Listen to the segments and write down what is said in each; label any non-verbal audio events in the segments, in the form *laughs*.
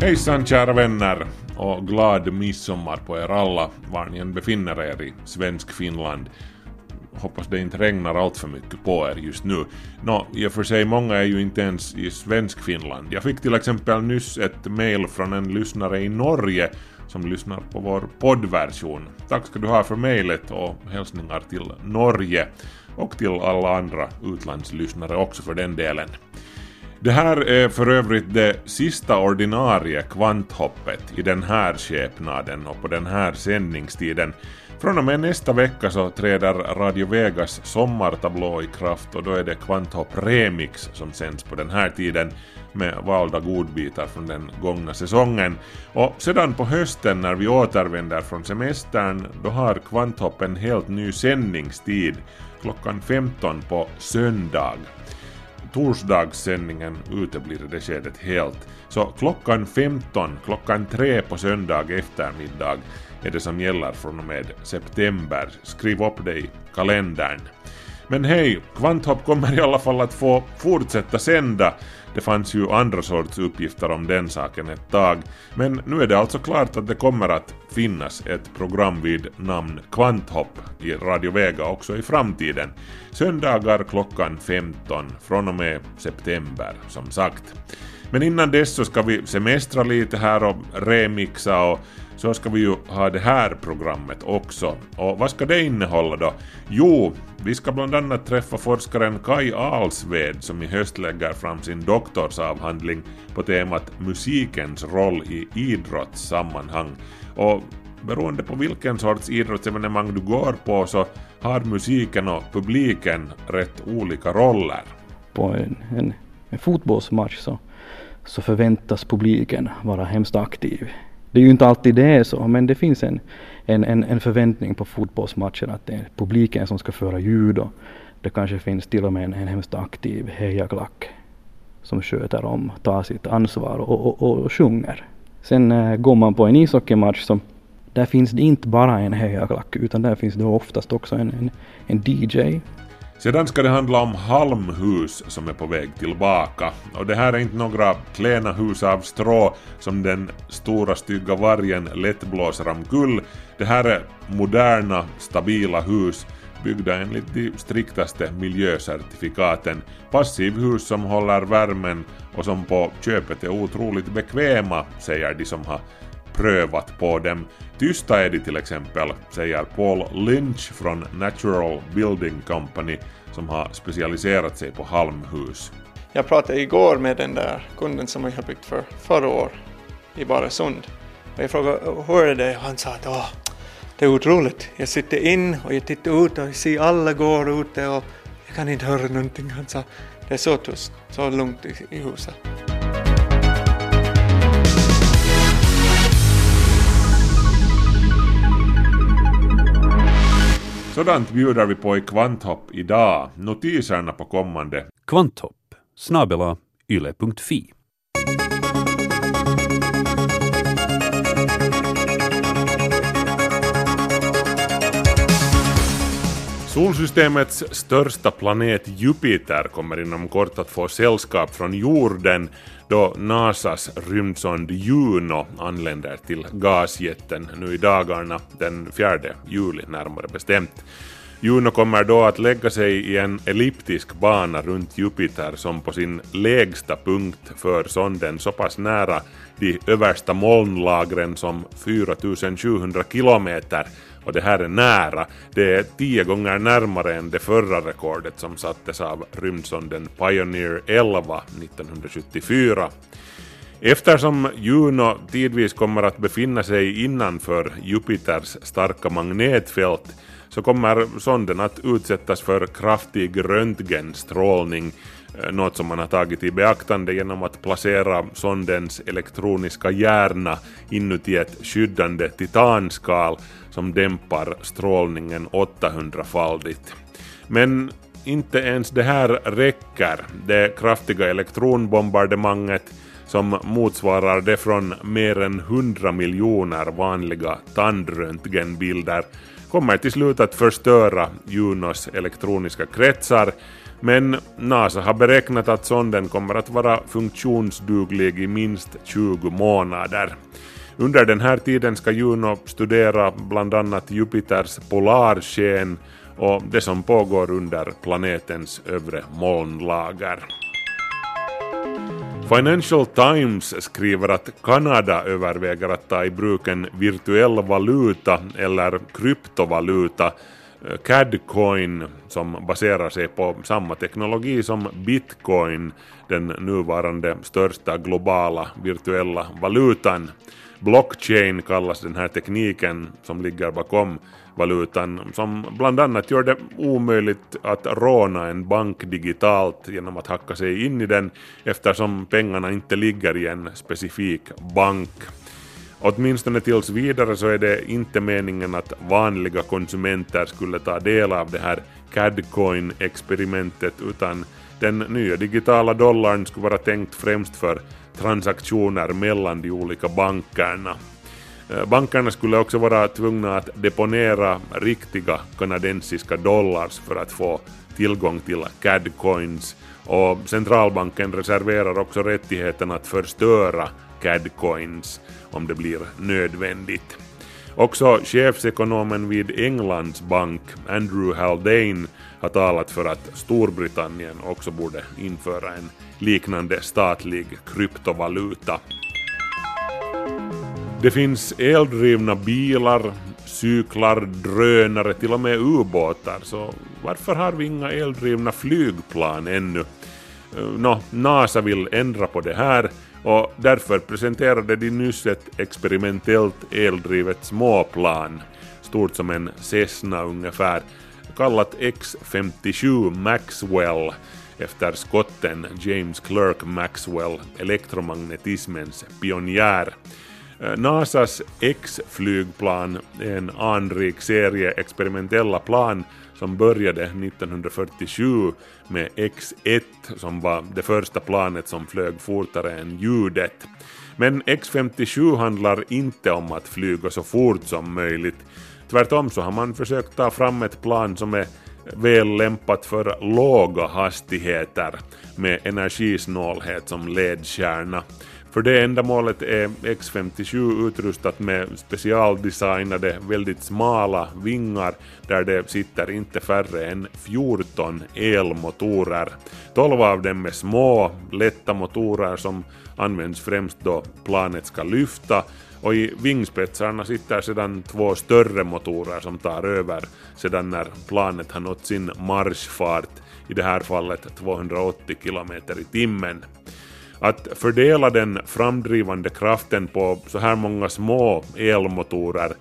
Hejsan kära vänner och glad midsommar på er alla var ni än befinner er i svensk Finland. Hoppas det inte regnar allt för mycket på er just nu. Nå, i och för sig många är ju inte ens i svensk Finland. Jag fick till exempel nyss ett mail från en lyssnare i Norge som lyssnar på vår poddversion. Tack ska du ha för mejlet och hälsningar till Norge och till alla andra utlandslyssnare också för den delen. Det här är för övrigt det sista ordinarie kvanthoppet i den här skepnaden och på den här sändningstiden. Från och med nästa vecka så träder Radio Vegas sommartablå i kraft och då är det Kvanthopp Remix som sänds på den här tiden med valda godbitar från den gångna säsongen. Och sedan på hösten när vi återvänder från semestern då har Kvanthopp en helt ny sändningstid klockan 15 på söndag torsdagssändningen uteblir i det skedet helt. Så klockan 15, klockan 3 på söndag eftermiddag är det som gäller från och med september. Skriv upp det i kalendern. Men hej, Kvanthopp kommer i alla fall att få fortsätta sända. Det fanns ju andra sorts uppgifter om den saken ett tag. Men nu är det alltså klart att det kommer att finnas ett program vid namn Kvanthopp i Radio Vega också i framtiden. Söndagar klockan 15 från och med september som sagt. Men innan dess så ska vi semestra lite här och remixa och så ska vi ju ha det här programmet också. Och vad ska det innehålla då? Jo, vi ska bland annat träffa forskaren Kai Alsved som i höst lägger fram sin doktorsavhandling på temat musikens roll i idrottssammanhang. Och beroende på vilken sorts idrottsevenemang du går på så har musiken och publiken rätt olika roller. På en, en, en fotbollsmatch så, så förväntas publiken vara hemskt aktiv. Det är ju inte alltid det är så, men det finns en, en, en, en förväntning på fotbollsmatchen att det är publiken som ska föra ljud och det kanske finns till och med en, en hemskt aktiv hejaklack som sköter om, tar sitt ansvar och, och, och, och sjunger. Sen äh, går man på en ishockeymatch som där finns det inte bara en hejaklack utan där finns det oftast också en, en, en DJ sedan ska det handla om halmhus som är på väg tillbaka. Och det här är inte några klena hus av strå som den stora stygga vargen lätt blåser omkull. Det här är moderna, stabila hus byggda enligt de striktaste miljöcertifikaten. Passivhus som håller värmen och som på köpet är otroligt bekväma, säger de som har prövat på dem. Tysta är de till exempel, säger Paul Lynch från Natural Building Company som har specialiserat sig på halmhus. Jag pratade igår med den där kunden som vi har byggt för förra år i Baresund. Och jag frågade hur är det och han sa att Åh, det är otroligt. Jag sitter in och jag tittar ut och ser alla går ute och jag kan inte höra någonting. Han sa det är så tyst, så lugnt i huset. Sådant bjuder vi på i Kvanthopp idag. Notiserna på kommande. Kvanthopp snabela yle.fi Solsystemets största planet Jupiter kommer inom kort att få sällskap från jorden då NASAs rymdsond Juno anländer till gasjätten nu i dagarna, den 4 juli närmare bestämt. Juno kommer då att lägga sig i en elliptisk bana runt Jupiter som på sin lägsta punkt för sonden så pass nära de översta molnlagren som 4700 kilometer och det här är nära. Det är tio gånger närmare än det förra rekordet som sattes av rymdsonden Pioneer 11 1974. Eftersom Juno tidvis kommer att befinna sig innanför Jupiters starka magnetfält så kommer sonden att utsättas för kraftig röntgenstrålning Eh, något som man har tagit i beaktande genom att placera sondens elektroniska hjärna inuti ett skyddande titanskal som dämpar strålningen 800-faldigt. Men inte ens det här räcker. Det kraftiga elektronbombardemanget som motsvarar det från mer än 100 miljoner vanliga tandröntgenbilder kommer till slut att förstöra Junos elektroniska kretsar men NASA har beräknat att sonden kommer att vara funktionsduglig i minst 20 månader. Under den här tiden ska Juno studera bland annat Jupiters polarsken och det som pågår under planetens övre molnlager. Financial Times skriver att Kanada överväger att ta i bruk en virtuell valuta eller kryptovaluta, CadCoin, som baserar sig på samma teknologi som bitcoin, den nuvarande största globala virtuella valutan. Blockchain kallas den här tekniken som ligger bakom valutan som bland annat gör det omöjligt att råna en bank digitalt genom att hacka sig in i den eftersom pengarna inte ligger i en specifik bank. Åtminstone tills vidare så är det inte meningen att vanliga konsumenter skulle ta del av det här CAD-coin-experimentet utan den nya digitala dollarn skulle vara tänkt främst för transaktioner mellan de olika bankerna. Eh, bankerna skulle också vara tvungna att deponera riktiga kanadensiska dollars för att få tillgång till CAD-coins och centralbanken reserverar också rättigheten att förstöra CAD-coins om det blir nödvändigt. Också chefsekonomen vid Englands bank, Andrew Haldane, har talat för att Storbritannien också borde införa en liknande statlig kryptovaluta. Det finns eldrivna bilar, cyklar, drönare, till och med ubåtar, så varför har vi inga eldrivna flygplan ännu? Eh, nå, NASA vill ändra på det här och därför presenterade de nyss ett experimentellt eldrivet småplan, stort som en Cessna ungefär, kallat X-57 Maxwell efter skotten James Clerk Maxwell, elektromagnetismens pionjär. Eh, Nasas X-flygplan är en anrik serie experimentella plan som började 1947 med X-1 som var det första planet som flög fortare än ljudet. Men X-57 handlar inte om att flyga så fort som möjligt. Tvärtom så har man försökt ta fram ett plan som är väl lämpat för låga hastigheter med energisnålhet som ledstjärna. För det ändamålet är X57 utrustat med specialdesignade, väldigt smala vingar där det sitter inte färre än 14 elmotorer. 12 av dem är små, lätta motorer som används främst då planet ska lyfta och i vingspetsarna sitter sedan två större motorer som tar över sedan när planet har nått sin marschfart, i det här fallet 280 km i timmen. Att fördela den framdrivande kraften på så här många små elmotorer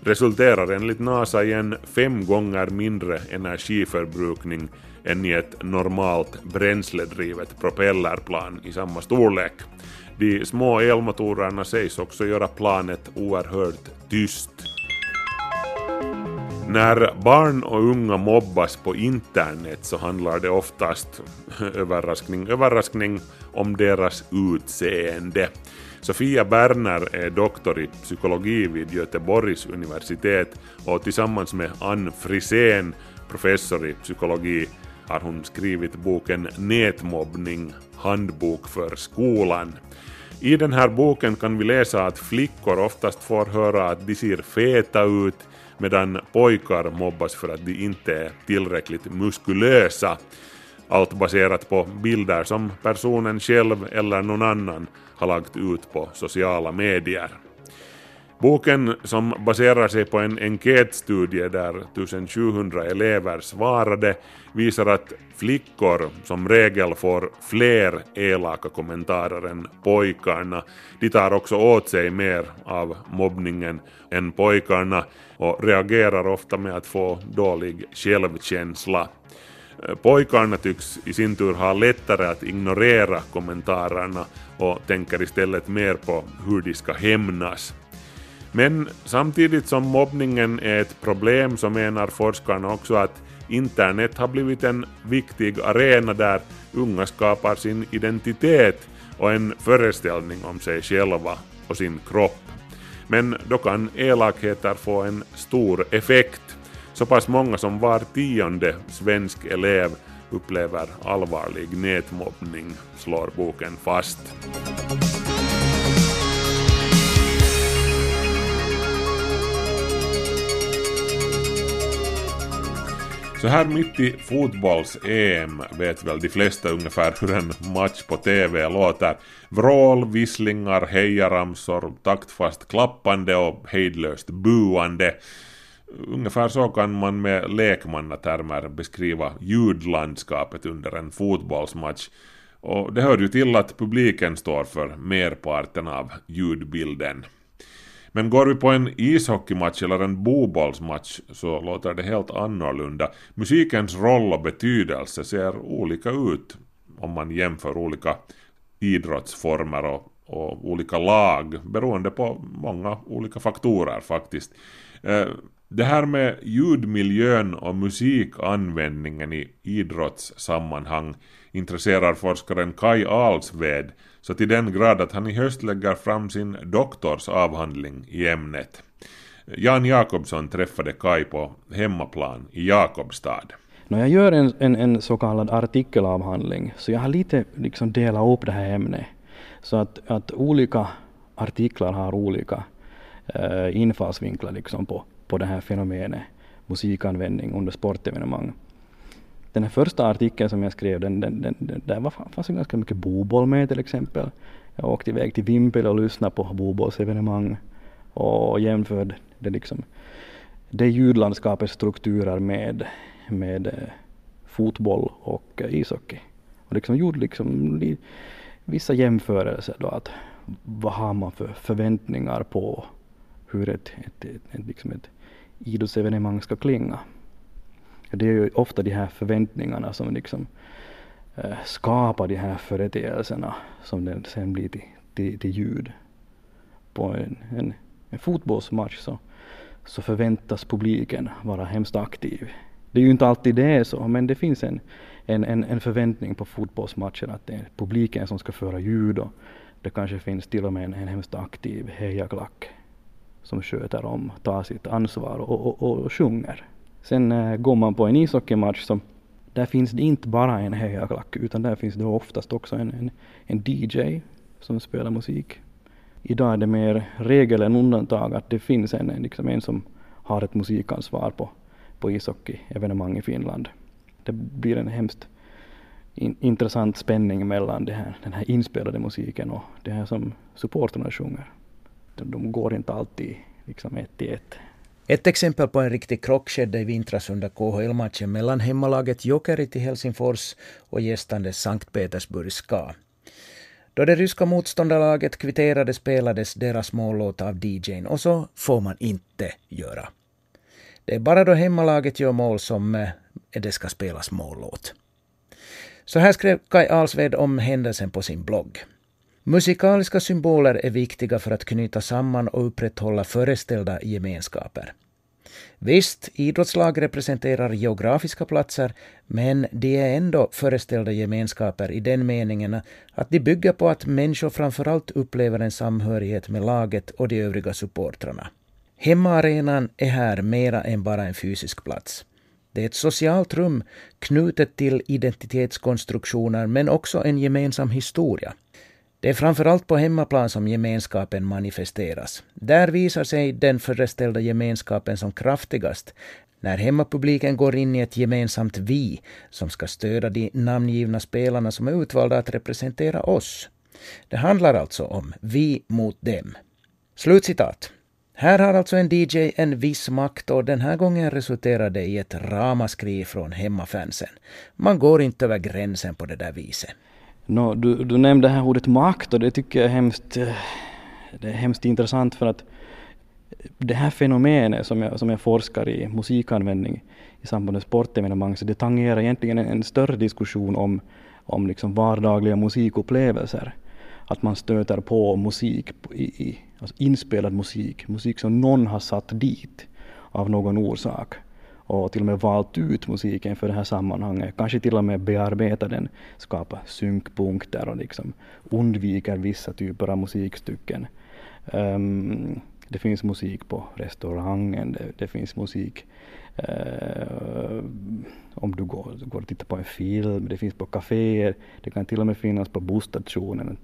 resulterar enligt NASA i en fem gånger mindre energiförbrukning än i ett normalt bränsledrivet propellerplan i samma storlek. De små elmotorerna sägs också göra planet oerhört tyst. När barn och unga mobbas på internet så handlar det oftast, *laughs* överraskning, överraskning, om deras utseende. Sofia Berner är doktor i psykologi vid Göteborgs universitet och tillsammans med Ann Frisén, professor i psykologi, har hon skrivit boken Nätmobbning, handbok för skolan. I den här boken kan vi läsa att flickor oftast får höra att de ser feta ut medan pojkar mobbas för att de inte är tillräckligt muskulösa. Allt baserat på bilder som personen själv eller någon annan har lagt ut på sociala medier. Boken som baserar sig på en enkätstudie där 1700 elever svarade visar att flickor som regel får fler elaka kommentarer än pojkarna. De tar också åt sig mer av mobbningen än pojkarna och reagerar ofta med att få dålig självkänsla. Pojkarna tycks i sin tur ha lättare att ignorera kommentarerna och tänker istället mer på hur de ska hämnas. Men samtidigt som mobbningen är ett problem så menar forskarna också att internet har blivit en viktig arena där unga skapar sin identitet och en föreställning om sig själva och sin kropp. Men då kan elakheter få en stor effekt. Så pass många som var tionde svensk elev upplever allvarlig nätmobbning, slår boken fast. Så här mitt i fotbolls-EM vet väl de flesta ungefär hur en match på TV låter. Vrål, visslingar, hejaramsor, taktfast klappande och hejdlöst buande. Ungefär så kan man med lekmannatermer beskriva ljudlandskapet under en fotbollsmatch. Och det hör ju till att publiken står för merparten av ljudbilden. Men går vi på en ishockeymatch eller en bobollsmatch så låter det helt annorlunda. Musikens roll och betydelse ser olika ut om man jämför olika idrottsformer och, och olika lag beroende på många olika faktorer faktiskt. Eh, det här med ljudmiljön och musikanvändningen i idrottssammanhang intresserar forskaren Kai Alsved så till den grad att han i höst lägger fram sin doktorsavhandling i ämnet. Jan Jakobsson träffade Kai på hemmaplan i Jakobstad. När jag gör en, en, en så kallad artikelavhandling, så jag har lite liksom delat upp det här ämnet. Så att, att olika artiklar har olika eh, infallsvinklar liksom på, på det här fenomenet musikanvändning under sportevenemang. Den här första artikeln som jag skrev, den, den, den, den där var, fanns det ganska mycket boboll med till exempel. Jag åkte iväg till Vimpel och lyssnade på bobollsevenemang och jämförde det liksom det ljudlandskapets strukturer med, med eh, fotboll och eh, ishockey. Och liksom gjorde liksom li, vissa jämförelser då att vad har man för förväntningar på hur ett, ett, ett, ett, liksom ett idrottsevenemang ska klinga. Det är ju ofta de här förväntningarna som liksom eh, skapar de här företeelserna som den sen blir till, till, till ljud. På en, en, en fotbollsmatch så, så förväntas publiken vara hemskt aktiv. Det är ju inte alltid det är så, men det finns en, en, en, en förväntning på fotbollsmatcher att det är publiken som ska föra ljud och det kanske finns till och med en, en hemskt aktiv hejaklack som sköter om, tar sitt ansvar och, och, och, sjunger. Sen äh, går man på en ishockeymatch så där finns det inte bara en hejaklack utan där finns det oftast också en, en, en DJ som spelar musik. Idag är det mer regel än undantag att det finns en, liksom en som har ett musikansvar på, på ishockeyevenemang i Finland. Det blir en hemskt in, intressant spänning mellan det här, den här inspelade musiken och det här som supporterna sjunger. De, de går inte alltid liksom ett i ett. Ett exempel på en riktig krock skedde i vintras under KHL-matchen mellan hemmalaget Jokerit i Helsingfors och gästande Sankt Petersburg SKA. Då det ryska motståndarlaget kvitterade spelades deras mållåt av DJn och så får man inte göra. Det är bara då hemmalaget gör mål som eh, det ska spelas mållåt. Så här skrev Kai Alsved om händelsen på sin blogg. Musikaliska symboler är viktiga för att knyta samman och upprätthålla föreställda gemenskaper. Visst, idrottslag representerar geografiska platser, men de är ändå föreställda gemenskaper i den meningen att de bygger på att människor framförallt upplever en samhörighet med laget och de övriga supportrarna. Hemmaarenan är här mera än bara en fysisk plats. Det är ett socialt rum knutet till identitetskonstruktioner men också en gemensam historia. Det är framförallt på hemmaplan som gemenskapen manifesteras. Där visar sig den föreställda gemenskapen som kraftigast när hemmapubliken går in i ett gemensamt vi som ska stödja de namngivna spelarna som är utvalda att representera oss. Det handlar alltså om vi mot dem. Slutcitat. Här har alltså en DJ en viss makt och den här gången resulterar det i ett ramaskri från hemmafansen. Man går inte över gränsen på det där viset. No, du, du nämnde här ordet makt och det tycker jag är hemskt, eh, det är hemskt intressant för att det här fenomenet som jag, som jag forskar i, musikanvändning i samband med sportevenemang, så det tangerar egentligen en, en större diskussion om, om liksom vardagliga musikupplevelser. Att man stöter på musik, i, i, alltså inspelad musik, musik som någon har satt dit av någon orsak och till och med valt ut musiken för det här sammanhanget, kanske till och med bearbetar den, skapar synkpunkter och liksom undviker vissa typer av musikstycken. Um, det finns musik på restaurangen, det, det finns musik uh, om du går, går och tittar på en film, det finns på kaféer, det kan till och med finnas på busstationen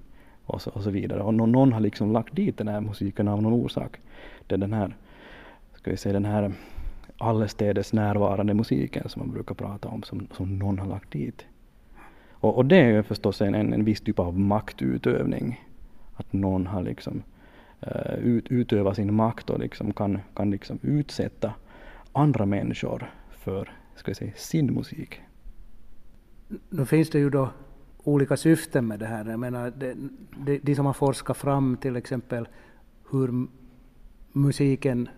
och så, och så vidare. Och någon, någon har liksom lagt dit den här musiken av någon orsak. Det är den här, ska vi säga den här allestädes närvarande musiken som man brukar prata om, som, som någon har lagt dit. Och, och det är ju förstås en, en, en viss typ av maktutövning. Att någon har liksom uh, ut, utövat sin makt och liksom kan, kan liksom utsätta andra människor för ska jag säga, sin musik. Nu finns det ju då olika syften med det här. Jag menar, de, de, de som har forskat fram till exempel hur musiken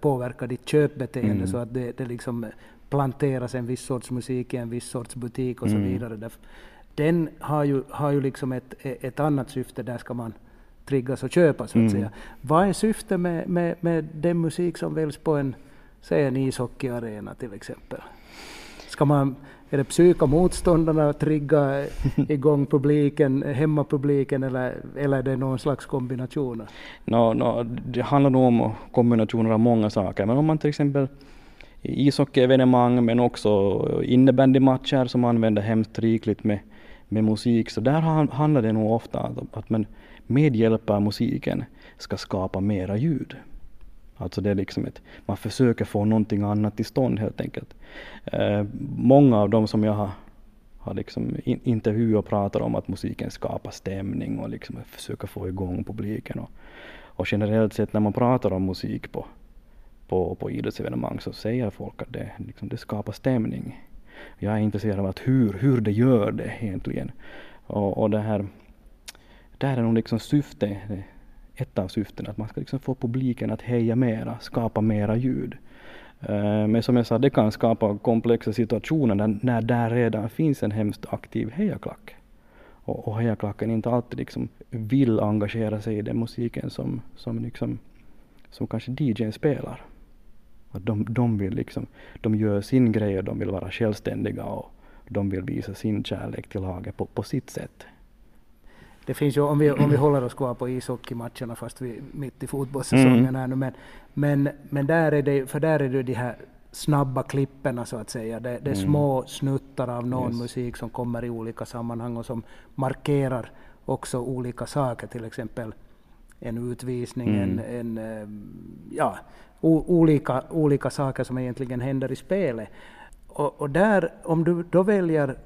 påverkar ditt köpbeteende mm. så att det, det liksom planteras en viss sorts musik i en viss sorts butik och så mm. vidare. Den har ju, har ju liksom ett, ett annat syfte, där ska man triggas och köpa så att mm. säga. Vad är syftet med, med, med den musik som väljs på en, säg en ishockeyarena till exempel? Ska man är det psyka motståndarna, trigga *laughs* igång publiken, hemmapubliken eller, eller är det någon slags kombination? No, no, det handlar nog om kombinationer av många saker, men om man till exempel ishockeyevenemang men också innebandymatcher som använder hemskt rikligt med, med musik, så där handlar det nog ofta om att man med hjälp av musiken ska skapa mera ljud. Alltså det är liksom ett, man försöker få någonting annat till stånd helt enkelt. Eh, många av dem som jag har, har liksom in, intervjuat pratar om att musiken skapar stämning och liksom försöker få igång publiken. Och, och generellt sett när man pratar om musik på, på, på idrottsevenemang så säger folk att det, liksom, det skapar stämning. Jag är intresserad av att hur, hur det gör det egentligen. Och, och det här, det här är nog liksom syftet ett av syftena, att man ska liksom få publiken att heja mera, skapa mera ljud. Eh, men som jag sa, det kan skapa komplexa situationer när, när där redan finns en hemskt aktiv hejaklack. Och, och hejaklacken inte alltid liksom vill engagera sig i den musiken som, som, liksom, som kanske DJn spelar. Att de, de, vill liksom, de gör sin grej och de vill vara självständiga och de vill visa sin kärlek till laget på, på sitt sätt det finns ju, om vi, om vi håller oss kvar på ishockeymatcherna fast vi är mitt i fotbollssäsongen mm. här nu, men, men, men där är det, för där är det de här snabba klipperna så att säga. Det, det är mm. små snuttar av någon yes. musik som kommer i olika sammanhang och som markerar också olika saker, till exempel en utvisning, mm. en, en, eh, ja, o, olika, olika saker som egentligen händer i spelet. Och, och där, om du då väljer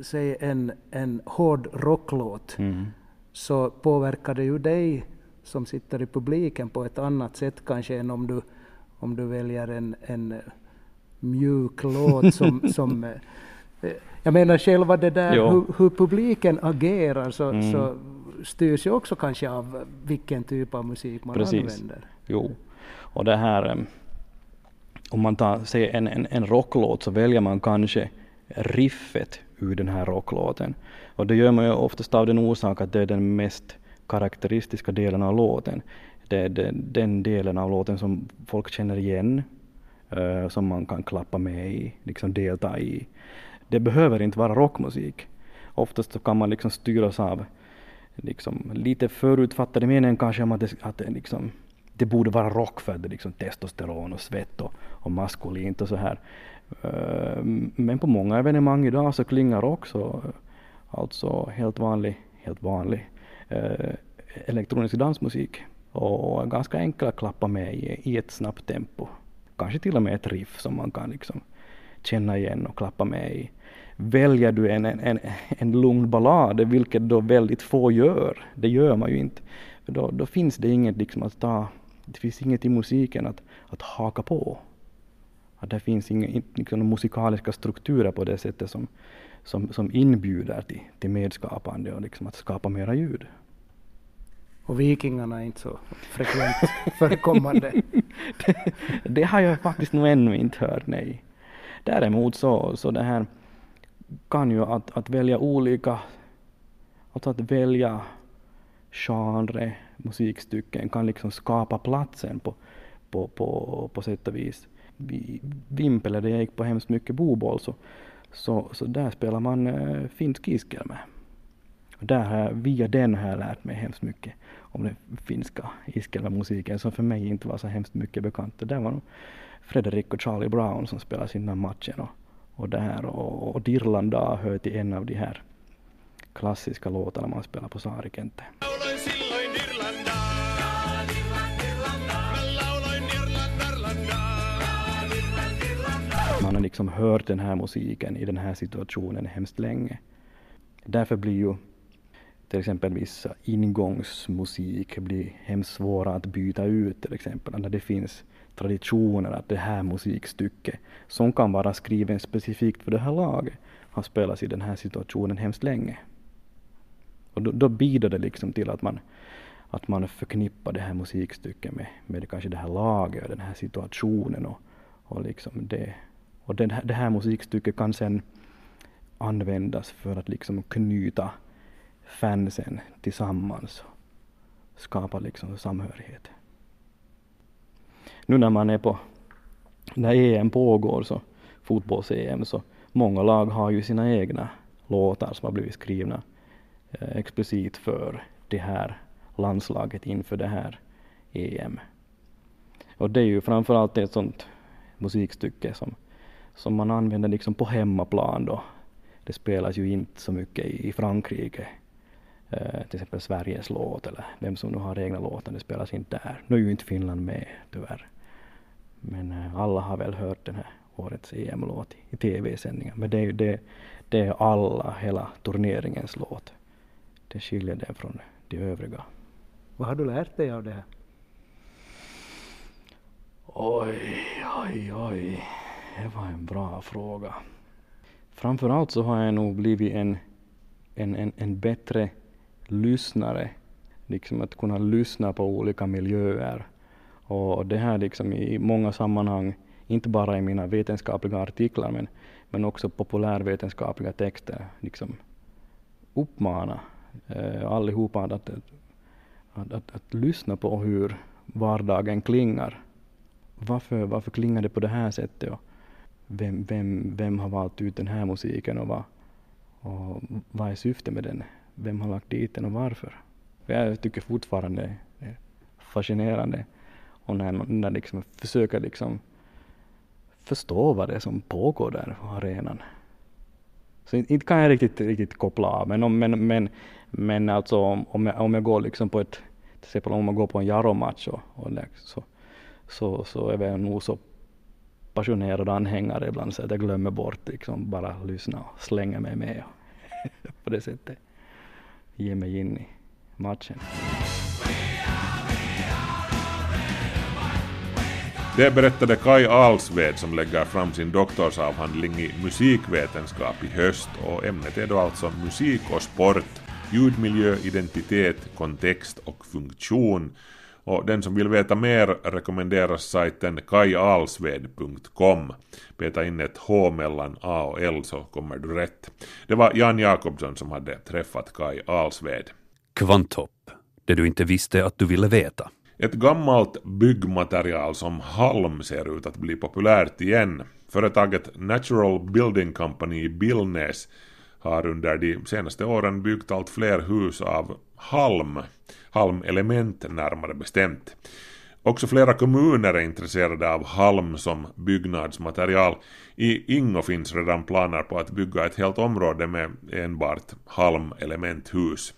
säg en, en hård rocklåt mm. så påverkar det ju dig som sitter i publiken på ett annat sätt kanske än om du, om du väljer en, en mjuk låt *laughs* som, som eh, jag menar själva det där hur, hur, publiken agerar så, mm. så styrs ju också kanske av vilken typ av musik man Precis. använder. Jo, och det här eh, om man tar, säger en, en, en rocklåt så väljer man kanske riffet ur den här rocklåten. Och det gör man ju oftast av den orsak att det är den mest karaktäristiska delen av låten. Det är den delen av låten som folk känner igen, uh, som man kan klappa med i, liksom delta i. Det behöver inte vara rockmusik. Oftast så kan man liksom styras av liksom, lite förutfattade meningen kanske om att det, att det, liksom, det borde vara rock för att det är liksom testosteron och svett och, och maskulint och så här. Eh, men på många evenemang idag så klingar också eh, alltså helt vanlig, helt vanlig eh, elektronisk dansmusik och ganska enkel att klappa med i, ett snabbt tempo. Kanske till och med ett riff som man kan liksom känna igen och klappa med i. Väljer du en, en, en lugn ballad, vilket då väldigt få gör, det gör man ju inte, då, då finns det inget liksom att ta, det finns inget i musiken att, att haka på att det finns inga liksom, musikaliska strukturer på det sättet som, som, som inbjuder till, till medskapande och liksom att skapa mera ljud. Och vikingarna är inte så frekvent *laughs* förekommande. det, *laughs* det har jag faktiskt nog ännu inte hört, nej. Däremot så, så det här kan ju att, att välja olika, alltså att välja genre, musikstycken kan liksom skapa platsen på, på, på, på sätt och vis. Vimpele, där jag gick på hemskt mycket boboll, så, så, så där spelar man eh, äh, finsk iskelme. Och där har jag, via den har jag lärt mig hemskt mycket om den finska iskelmemusiken som för mig inte var så hemskt mycket bekant. Det där var nog Fredrik och Charlie Brown som spelade sina matcher och, och där och, och Dirlanda hör till en av de här klassiska låtarna man spelar på Saarikente. Man har liksom hört den här musiken i den här situationen hemskt länge. Därför blir ju till exempel viss ingångsmusik blir hemskt svåra att byta ut till exempel när det finns traditioner att det här musikstycket som kan vara skriven specifikt för det här laget har spelats i den här situationen hemskt länge. Och då, då bidrar det liksom till att man, att man förknippar det här musikstycket med, med kanske det här laget och den här situationen och, och liksom det. Och den, det här musikstycket kan sen användas för att liksom knyta fansen tillsammans och skapa liksom samhörighet. Nu när man är på, när EM pågår, så fotbolls-EM, så många lag har ju sina egna låtar som har blivit skrivna eh, explicit för det här landslaget inför det här EM. Och det är ju framförallt ett sånt musikstycke som, som man använder liksom på hemmaplan då. Det spelas ju inte så mycket i Frankrike Eh, till exempel Sveriges låt eller vem som nu har egna låtar, det spelas inte där. Nu är ju inte Finland med tyvärr. Men eh, alla har väl hört den här årets EM-låt i tv-sändningar. Men det är ju det, det är alla, hela turneringens låt. Det skiljer den från de övriga. Vad har du lärt dig av det här? Oj, oj, oj. Det var en bra fråga. Framförallt så har jag nog blivit en, en, en, en bättre lyssnare, liksom att kunna lyssna på olika miljöer. Och det här liksom i många sammanhang, inte bara i mina vetenskapliga artiklar men, men också populärvetenskapliga texter, liksom uppmana eh, allihopa att, att, att, att, att lyssna på hur vardagen klingar. Varför, varför klingar det på det här sättet? Och vem, vem, vem har valt ut den här musiken och vad, och vad är syftet med den? vem har lagt dit den och varför. Jag tycker fortfarande det är fascinerande och när man liksom försöker liksom förstå vad det är som pågår där på arenan. Så inte kan jag riktigt, riktigt koppla av, men, om, men, men, men alltså om, om, jag, om jag går liksom på ett, till exempel om man går på en Jaro-match och, och så, så, så är jag nog så passionerad anhängare ibland så att jag glömmer bort liksom bara lyssna och slänga mig med och *laughs* på det sättet ge mig in i matchen. Det berättade Kai Alsved som lägger fram sin doktorsavhandling i musikvetenskap i höst och ämnet är då alltså musik och sport, ljudmiljö, identitet, kontext och funktion. Och den som vill veta mer rekommenderas sajten kajalsved.com. Peta in ett H mellan A och L så kommer du rätt. Det var Jan Jakobsson som hade träffat Kai Alsved. Kvanthopp, det du inte visste att du ville veta. Ett gammalt byggmaterial som halm ser ut att bli populärt igen. Företaget Natural Building Company i Billnäs har under de senaste åren byggt allt fler hus av halm, halmelement närmare bestämt. Också flera kommuner är intresserade av halm som byggnadsmaterial. I Ingo finns redan planer på att bygga ett helt område med enbart halmelementhus.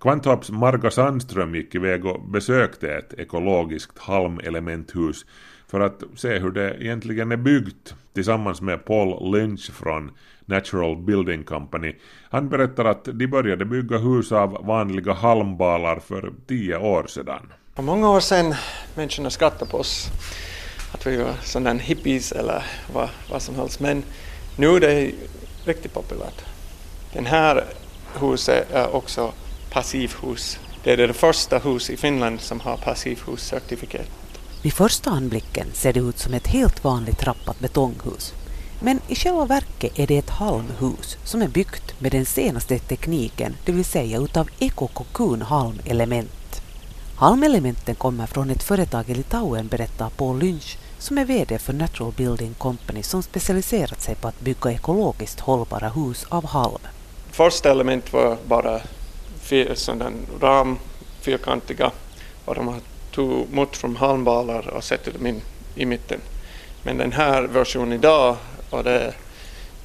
Kvantorps Marga Sandström gick iväg och besökte ett ekologiskt halmelementhus för att se hur det egentligen är byggt tillsammans med Paul Lynch från Natural Building Company. Han berättar att de började bygga hus av vanliga halmbalar för tio år sedan. För många år sedan människorna skrattade på oss att vi var sådana hippies eller vad, vad som helst men nu är det riktigt populärt. Den här huset är också passivhus Det är det första hus i Finland som har passivhuscertifikat. Vid första anblicken ser det ut som ett helt vanligt trappat betonghus. Men i själva verket är det ett halmhus som är byggt med den senaste tekniken, det vill säga utav ekokokun halmelement. Halmelementen kommer från ett företag i Litauen berättar Paul Lynch som är VD för Natural Building Company som specialiserat sig på att bygga ekologiskt hållbara hus av halm. Första element var bara sådana ram, fyrkantiga och de har tog mått från halmbalar och satte dem in i mitten. Men den här versionen idag, och det,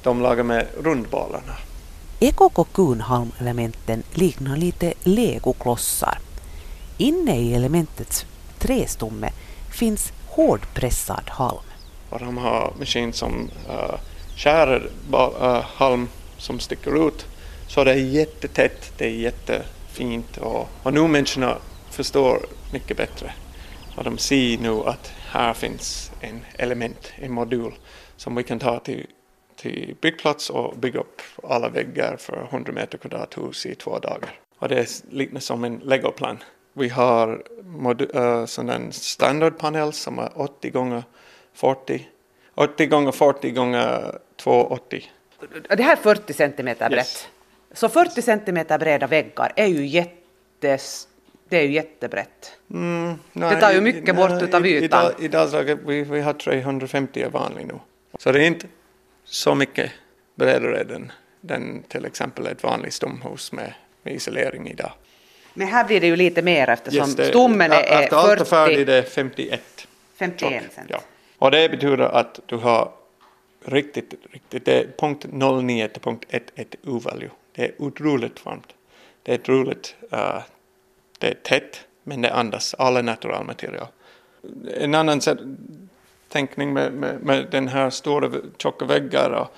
de lagar med rundbalarna. Ekokokun-halmelementen liknar lite legoklossar. Inne i elementets trästomme finns hårdpressad halm. Och de har maskin som uh, skär uh, halm som sticker ut. Så det är jättetätt, det är jättefint och, och nu människorna förstår mycket bättre. Och de ser nu att här finns en element, en modul som vi kan ta till, till byggplats och bygga upp alla väggar för 100 meter kvadrathus i två dagar. Och det liknar som en legoplan. Vi har uh, sån en standardpanel som är 80 gånger 40 80 gånger 40 gånger 280. Det här är 40 centimeter brett. Yes. Så 40 centimeter breda väggar är ju jättes det är ju jättebrett. Mm, nej, det tar ju mycket nej, bort av ytan. I, dagsläget vi, vi har 350 är vanlig nu. Så det är inte så mycket bredare än den till exempel ett vanligt stomhus med, med isolering idag. Men här blir det ju lite mer eftersom yes, det, stommen är 40. Efter allt är färdigt är 51. 51 cent. Ja. Och det betyder att du har riktigt, riktigt, det är punkt 09 till punkt 11 U-value. Det är otroligt varmt. Det är otroligt uh, det är tätt, men det andas alla naturalmaterial. En annan sätt, tänkning med, med, med den här stora tjocka väggar och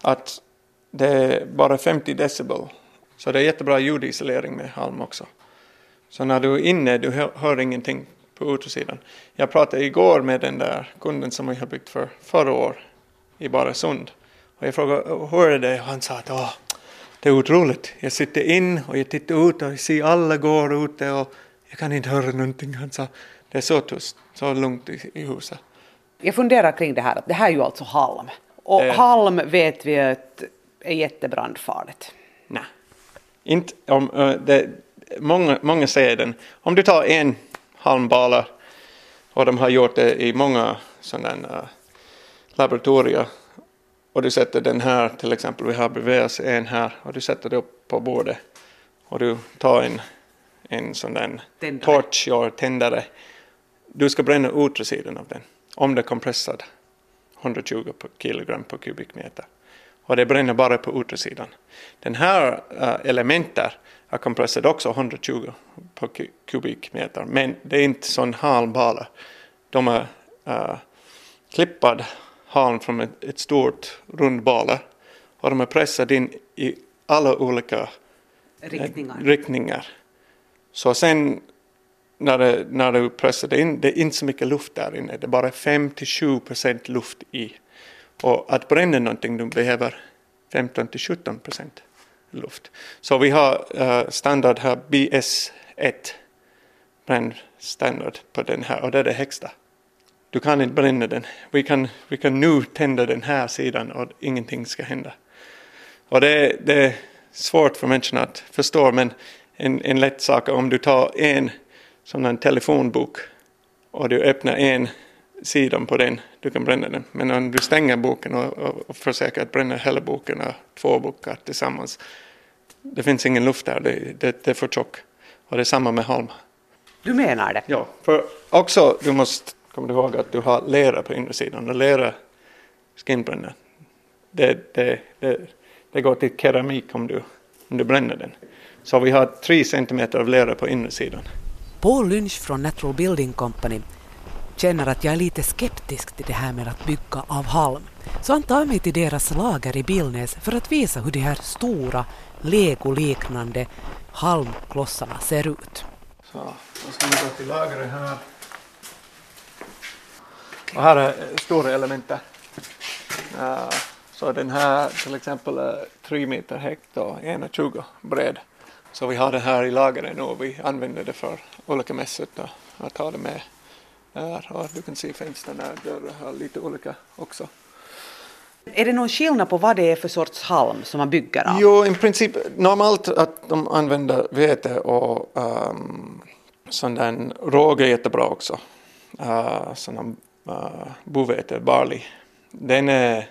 att det är bara 50 decibel. Så det är jättebra ljudisolering med halm också. Så när du är inne, du hör, hör ingenting på utsidan. Jag pratade igår med den där kunden som vi har byggt för förra år i Baresund. Och jag frågade hur är det? Och han sa att Åh, det är otroligt. Jag sitter in och jag tittar ut och ser alla går ute och jag kan inte höra någonting. Han sa det är så tyst, så lugnt i, i huset. Jag funderar kring det här, det här är ju alltså halm. Och eh. halm vet vi att är jättebrandfarligt. Nej, inte om, uh, det, många, många säger den. Om du tar en halmbala och de har gjort det i många sådana uh, laboratorier och du sätter den här till exempel, vi har bredvid oss en här och du sätter det upp på bordet och du tar en, en sån där torch och tändare. Du ska bränna utsidan av den om det är kompressad 120 kilogram per kubikmeter och det bränner bara på utsidan. Den här uh, elementet är kompressad också 120 per kubikmeter men det är inte sån halmbala. De är uh, klippad halm från ett, ett stort rundbala och de är pressade in i alla olika riktningar. riktningar. Så sen när, det, när du pressar in, det är inte så mycket luft där inne, det är bara 5-7% luft i. Och att bränna någonting, du behöver 15-17% luft. Så vi har uh, standard här BS1 brännstandard på den här och det är det högsta du kan inte bränna den. Vi kan, vi kan nu tända den här sidan och ingenting ska hända. Och det, det är svårt för människorna att förstå men en, en lätt sak om du tar en sån här telefonbok och du öppnar en sida på den, du kan bränna den. Men om du stänger boken och, och, och försöker att bränna hela boken och två böcker tillsammans, det finns ingen luft där, det, det, det är för tjock. Och det är samma med halm. Du menar det? Ja, för också du måste kommer du ihåg att du har lera på insidan och lera skinbränner. Det, det, det, det går till keramik om du, om du bränner den. Så vi har tre centimeter av lera på insidan. Paul Lynch från Natural Building Company känner att jag är lite skeptisk till det här med att bygga av halm. Så han tar mig till deras lager i Billnäs för att visa hur de här stora legoliknande halmklossarna ser ut. Så, då ska vi gå till lagret här. Och här är stora element. Uh, så den här till exempel eh, är 3 meter högt och 1,20 bred. Så vi har det här i lagret nu och vi använder det för olika mässor och att ha det med där. Och du kan se fönstren där, dörrar har lite olika också. Är det någon skillnad på vad det är för sorts halm som man bygger av? Jo, i princip normalt att de använder vete och um, sån där råge är jättebra också. Uh, sån uh, bovete, barley. Den är,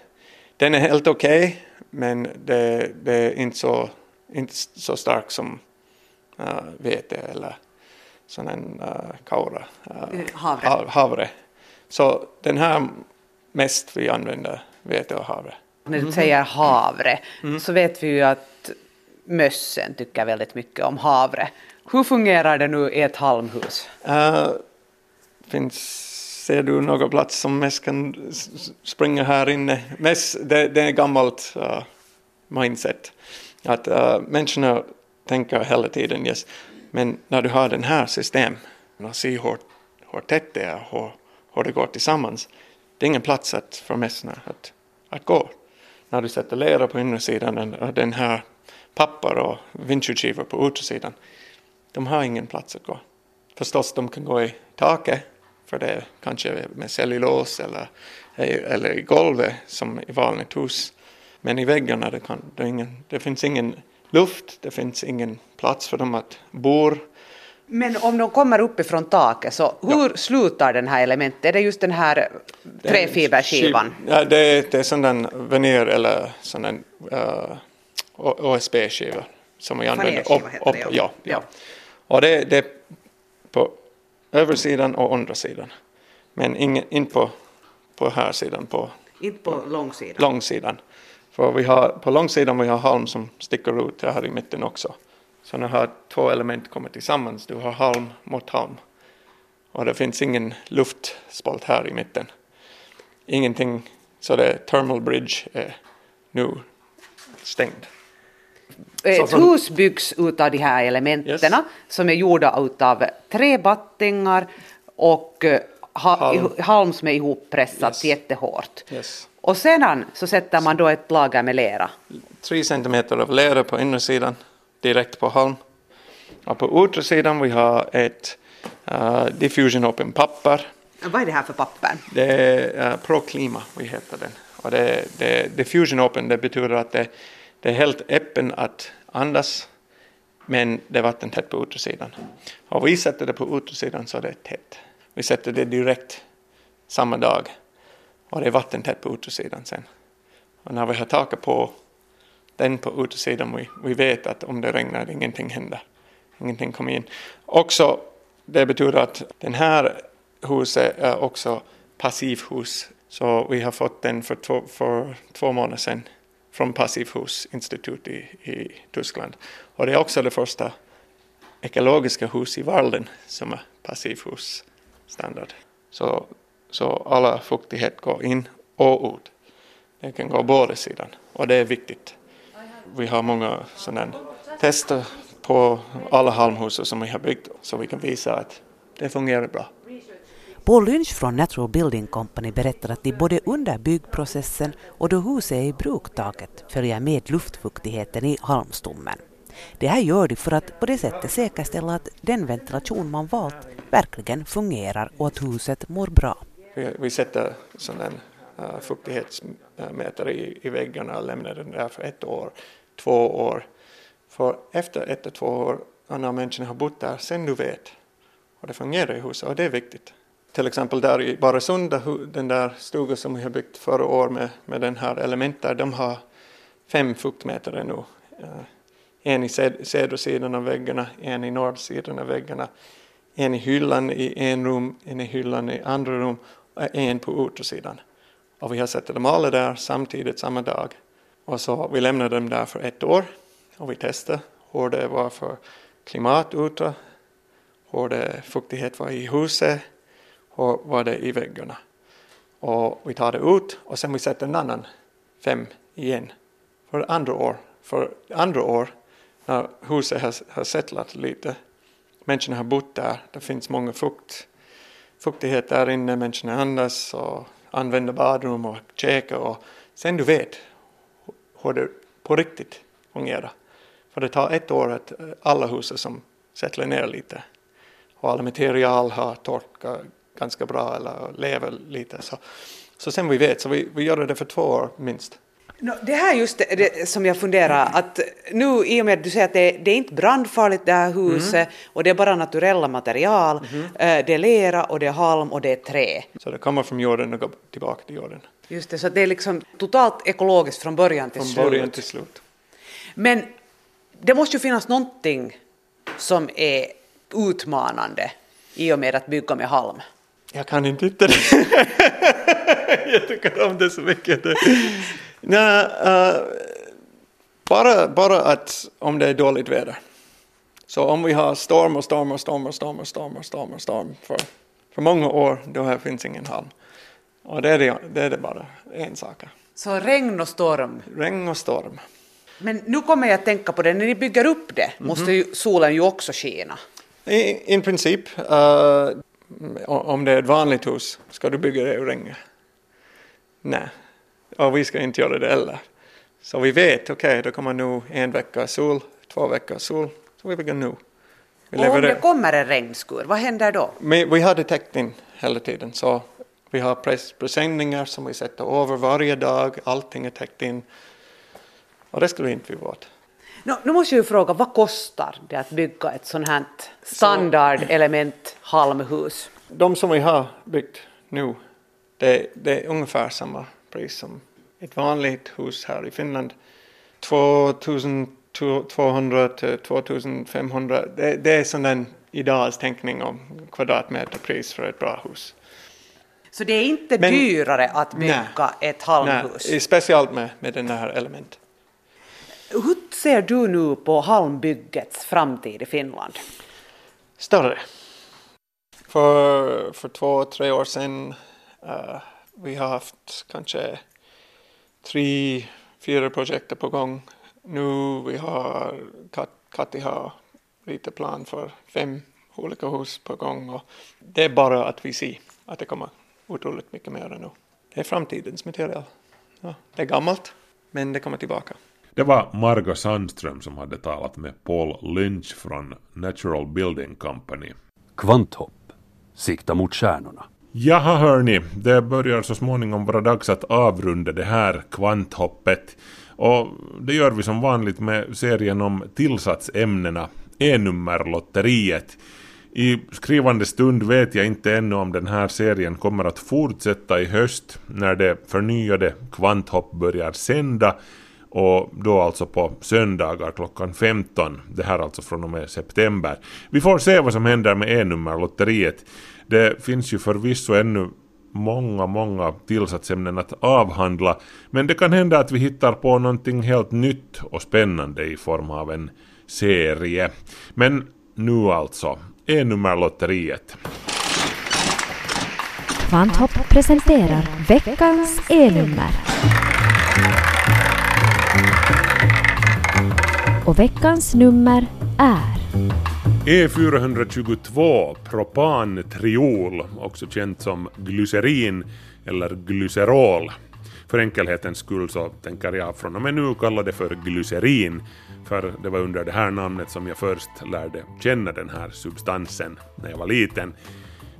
den är helt okej, okay, men det, det, är inte så, inte så stark som uh, vete eller sån en uh, kaura. Uh, havre. havre. Så den här mest vi använder vete och havre. När du säger havre mm. så vet vi ju att mössen tycker väldigt mycket om havre. Hur fungerar det nu i ett halmhus? Uh, finns, ser du någon plats som möss kan springa här inne? Möss, det, det är gammalt uh, mindset. Att uh, människorna tänker hela tiden yes, men när du har den här system och ser hur, hur tätt det är hur, hur det går tillsammans, det är ingen plats att, för mössorna att, att gå. När du sätter lera på insidan och den här papper och vindskyddsskivor på utsidan, de har ingen plats att gå. Förstås, de kan gå i taket, för det är kanske med cellulos eller, eller i golvet som i vanligt hus. Men i väggarna det, kan, det, ingen, det finns ingen luft, det finns ingen plats för dem att bo. Men om de kommer uppifrån taket, så hur ja. slutar den här elementet? Är det just den här träfiberskivan? Ja, det är, det är sån där veneer eller sån där uh, OSB-skiva som vi använder. Upp, upp, det, ja. Ja, ja. Och det, det är på översidan och undersidan. Men ingen, inte på, på här sidan. På, inte på långsidan? Långsidan. För vi har, på långsidan vi har halm som sticker ut här i mitten också. Så när har två element kommer tillsammans, du har halm mot halm. Och det finns ingen luftspolt här i mitten. Ingenting, så det thermal bridge är nu stängd. Ett hus byggs utav de här elementen yes. som är gjorda utav träbattingar och eh, ha, halm. halm som är ihoppressat yes. jättehårt. Yes. Och sedan så sätter man då ett lager med lera. Tre centimeter av lera på insidan direkt på halm. Och på utsidan vi har ett uh, diffusion open papper. Vad är det här för papper? Det är uh, Proclima, vi heter den. Och det, det, diffusion open det betyder att det, det är helt öppen att andas men det är vattentätt på utsidan. Och vi sätter det på utsidan så det är tätt. Vi sätter det direkt samma dag och det är vattentätt på utsidan sen. Och när vi har taket på den på utsidan, vi, vi vet att om det regnar ingenting händer. Ingenting kommer in. Också, det betyder att den här huset är också passivhus. Så vi har fått den för två, för två månader sedan från Passivhusinstitut i, i Tyskland. Och det är också det första ekologiska hus i världen som är passivhusstandard. Så, så alla fuktighet går in och ut. Det kan gå båda sidan och det är viktigt. Vi har många sådana tester på alla halmhus som vi har byggt så vi kan visa att det fungerar bra. Paul Lynch från Natural Building Company berättar att de både under byggprocessen och då huset är i bruktaket följer med luftfuktigheten i halmstommen. Det här gör de för att på det sättet säkerställa att den ventilation man valt verkligen fungerar och att huset mår bra. Vi, vi sätter sån en uh, fuktighetsmätare i, i väggarna och lämnar den där för ett år, två år. För efter ett och två år, när människorna har bott där, sen du vet. Och det fungerar i huset och det är viktigt till exempel där i Baresund, den där stugan som vi har byggt förra året med, med den här elementen, de har fem fuktmätare nu. Eh, en i södersidan av väggarna, en i nordsidan av väggarna, en i hyllan i en rum, en i hyllan i andra rum Eh, en på utsidan. Och vi har sett dem alla där samtidigt samma dag. Och så vi lämnade dem där för ett år och vi testade hur det var för klimat ute, hur det fuktighet var i huset, och var det i väggarna. Och vi tar det ut och sen vi sätter en annan fem igen för andra år. För andra år när huset har, har settlat lite, människorna har bott där, det finns många fukt, fuktighet där inne, människorna andas och använder badrum och käkar och sen du vet hur det på riktigt fungerar. För det tar ett år att eh, alla hus som sätter ner lite och alla material har torkat ganska bra eller lever lite. Så, så sen vi vet, så vi, vi gör det för två år minst. No, det här är just det, det som jag funderar att nu i och med att du säger att det, det är inte brandfarligt det här huset och det är bara naturella material, eh, det är lera och det är halm och det är trä. Så det kommer från jorden och går tillbaka till jorden. Just det, så det är liksom totalt ekologiskt från början till Från slut. början till slut. Men det måste ju finnas någonting som är utmanande i och med att bygga med halm. Jag kan inte hitta det. *laughs* jag tycker om det så mycket. Nej, eh, bara, bara att om det är dåligt väder. Så om vi har storm och storm och storm och storm och storm och storm och storm för, för många år, då här finns ingen halm. Och det är det, det är det bara en sak. Så regn och storm. Regn och storm. Men nu kommer jag att tänka på det, när ni bygger upp det måste ju solen ju också skina. I, i princip, eh, om det är ett vanligt hus, ska du bygga det i regn? Nej, och vi ska inte göra det heller. Så vi vet, okej, det kommer nu en vecka sol, två veckor sol, så vi bygger nu. Vi Och om det kommer en regnskur, vad händer då? Men vi hade täckt in hela tiden, så vi har presenningar som vi sätter över varje dag, allting är täckt in. Och det skulle inte vi vårt. Nu, nu måste jag ju fråga, vad kostar det att bygga ett sånt här standardelement halmhus? De som vi har byggt nu, det, det är ungefär samma pris som ett vanligt hus här i Finland. 2200 till 2500, det, det är sån där idags tänkning om kvadratmeterpris för ett bra hus. Så det är inte Men- dyrare att bygga ett halmhus? Nej, speciellt med, med den här element. Hur ser du nu på halmbyggets framtid i Finland? större. För, för två, tre år sedan uh, vi har haft kanske tre, fyra projekt på gång. Nu vi har, Kat, Kati har lite plan för fem olika hus på gång och det är bara att vi ser att det kommer otroligt mycket mer nu. Det är framtidens material. Ja, det är gammalt, men det kommer tillbaka. Det var Margot Sandström som hade talat med Paul Lynch från Natural Building Company. Kvanthopp. Sikta mot stjärnorna. Jaha hörni, det börjar så småningom vara dags att avrunda det här kvanthoppet. Och det gör vi som vanligt med serien om tillsatsämnena, E-nummerlotteriet. I skrivande stund vet jag inte ännu om den här serien kommer att fortsätta i höst när det förnyade kvanthopp börjar sända och då alltså på söndagar klockan 15. Det här alltså från och med september. Vi får se vad som händer med E-nummerlotteriet. Det finns ju förvisso ännu många, många tillsatsämnen att avhandla. Men det kan hända att vi hittar på någonting helt nytt och spännande i form av en serie. Men nu alltså, E-nummerlotteriet. Kvanthopp presenterar veckans E-nummer. Och veckans nummer är E422 propantriol, också känt som glycerin eller glycerol. För enkelhetens skull så tänker jag från och med nu kalla det för glycerin, för det var under det här namnet som jag först lärde känna den här substansen när jag var liten.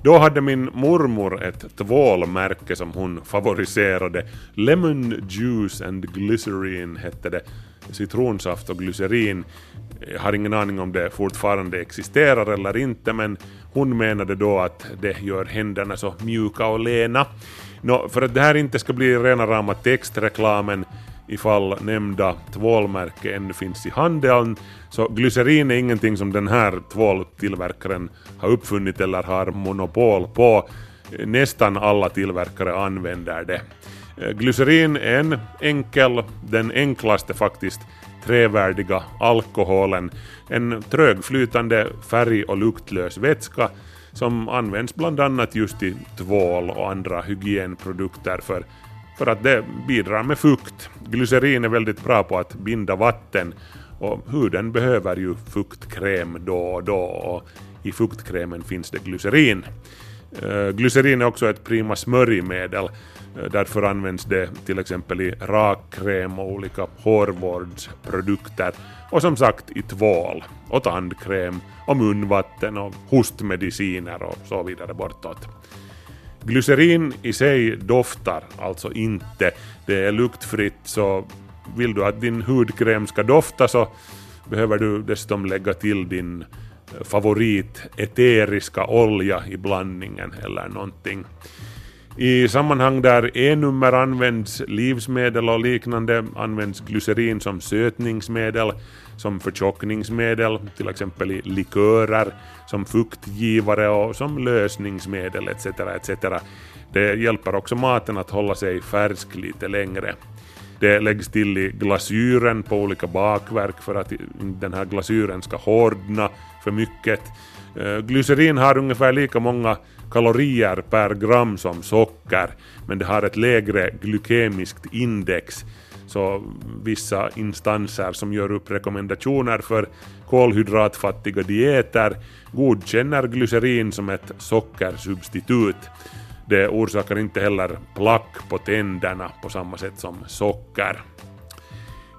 Då hade min mormor ett tvålmärke som hon favoriserade. Lemon Juice and Glycerin hette det. Citronsaft och glycerin. Jag har ingen aning om det fortfarande existerar eller inte men hon menade då att det gör händerna så mjuka och lena. Nå, för att det här inte ska bli rena rama textreklamen ifall nämnda tvålmärke ännu finns i handeln. Så glycerin är ingenting som den här tvåltillverkaren har uppfunnit eller har monopol på. Nästan alla tillverkare använder det. Glycerin är en enkel, den enklaste faktiskt, trävärdiga alkoholen. En trögflytande färg och luktlös vätska som används bland annat just i tvål och andra hygienprodukter för för att det bidrar med fukt. Glycerin är väldigt bra på att binda vatten och huden behöver ju fuktkräm då och då och i fuktkrämen finns det glycerin. Eh, glycerin är också ett prima smörjmedel. Eh, därför används det till exempel i rakkräm och olika hårvårdsprodukter. Och som sagt i tvål och tandkräm och munvatten och hostmediciner och så vidare bortåt. Glycerin i sig doftar alltså inte. Det är luktfritt så vill du att din hudkräm ska dofta så behöver du dessutom lägga till din favorit eteriska olja i blandningen eller någonting. I sammanhang där E-nummer används, livsmedel och liknande, används glycerin som sötningsmedel, som förtjockningsmedel, till exempel i likörer, som fuktgivare och som lösningsmedel etc. etc. Det hjälper också maten att hålla sig färsk lite längre. Det läggs till i glasyren på olika bakverk för att den här glasyren ska hårdna för mycket. Eh, glycerin har ungefär lika många kalorier per gram som socker, men det har ett lägre glykemiskt index. Så vissa instanser som gör upp rekommendationer för kolhydratfattiga dieter godkänner glycerin som ett sockersubstitut. Det orsakar inte heller plack på tänderna på samma sätt som socker.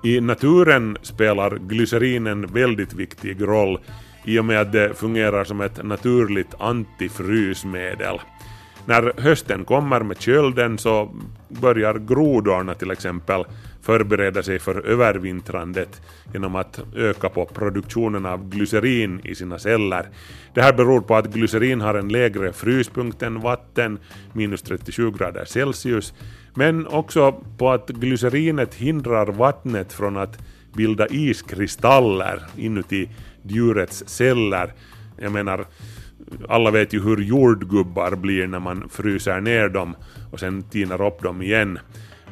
I naturen spelar glycerin en väldigt viktig roll i och med att det fungerar som ett naturligt antifrysmedel. När hösten kommer med kölden så börjar grodorna till exempel förbereda sig för övervintrandet genom att öka på produktionen av glycerin i sina celler. Det här beror på att glycerin har en lägre fryspunkt än vatten, minus 37 grader Celsius, men också på att glycerinet hindrar vattnet från att bilda iskristaller inuti djurets celler. Jag menar, alla vet ju hur jordgubbar blir när man fryser ner dem och sen tinar upp dem igen.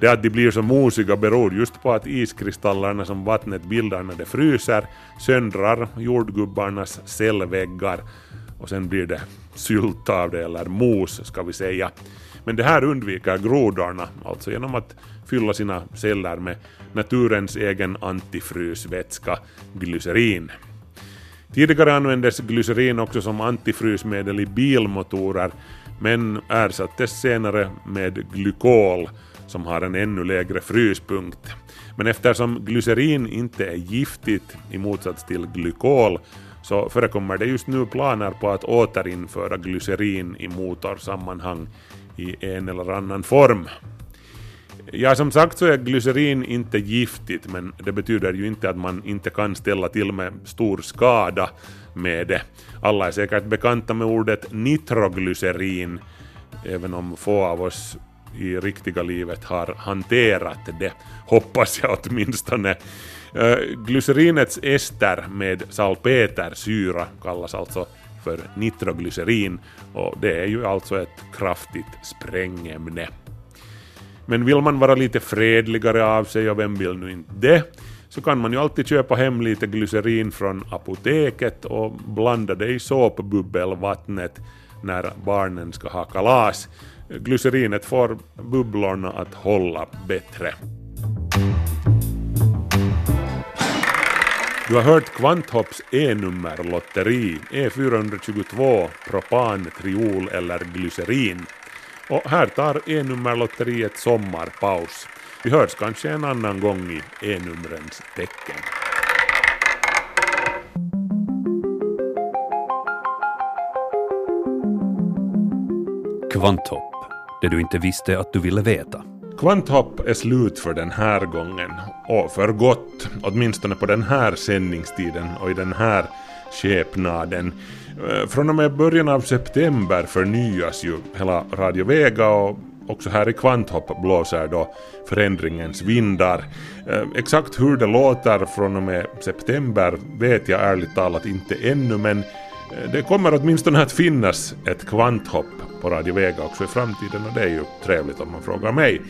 Det att de blir så mosiga beror just på att iskristallerna som vattnet bildar när det fryser söndrar jordgubbarnas cellväggar och sen blir det sylt av det, eller mos ska vi säga. Men det här undviker grodorna, alltså genom att fylla sina celler med naturens egen antifrysvätska, glycerin. Tidigare användes glycerin också som antifrysmedel i bilmotorer men ersattes senare med glykol som har en ännu lägre fryspunkt. Men eftersom glycerin inte är giftigt i motsats till glykol så förekommer det just nu planer på att återinföra glycerin i motorsammanhang i en eller annan form. Ja, som sagt så är glycerin inte giftigt, men det betyder ju inte att man inte kan ställa till med stor skada med det. Alla är säkert bekanta med ordet nitroglycerin, även om få av oss i riktiga livet har hanterat det, hoppas jag åtminstone. Eh, glycerinets ester med salpetersyra kallas alltså för nitroglycerin och det är ju alltså ett kraftigt sprängämne. Men vill man vara lite fredligare av sig, och vem vill nu inte det, så kan man ju alltid köpa hem lite glycerin från apoteket och blanda det i såpbubbelvattnet när barnen ska ha kalas. Glycerinet får bubblorna att hålla bättre. Du har hört Kvanthopps E-nummerlotteri E422 propan, triol eller glycerin. Och här tar E-nummerlotteriet sommarpaus. Vi hörs kanske en annan gång i E-numrens tecken. Kvanthopp, det du inte visste att du ville veta. Kvanthopp är slut för den här gången, och för gott, åtminstone på den här sändningstiden och i den här skepnaden. Eh, från och med början av september förnyas ju hela Radio Vega och också här i Kvanthopp blåser då förändringens vindar. Eh, exakt hur det låter från och med september vet jag ärligt talat inte ännu men eh, det kommer åtminstone att finnas ett kvanthopp på Radio Vega också i framtiden och det är ju trevligt om man frågar mig.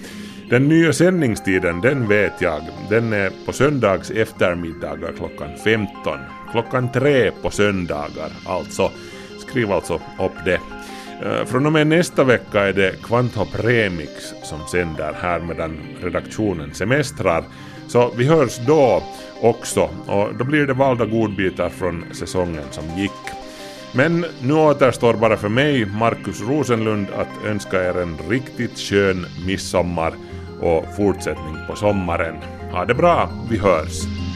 Den nya sändningstiden, den vet jag. Den är på söndags eftermiddagar klockan 15. Klockan tre på söndagar alltså. Skriv alltså upp det. Eh, från och med nästa vecka är det Kvanthop Remix som sänder här medan redaktionen semestrar. Så vi hörs då också och då blir det valda godbitar från säsongen som gick. Men nu återstår bara för mig, Markus Rosenlund, att önska er en riktigt skön midsommar och fortsättning på sommaren. Ha det bra, vi hörs!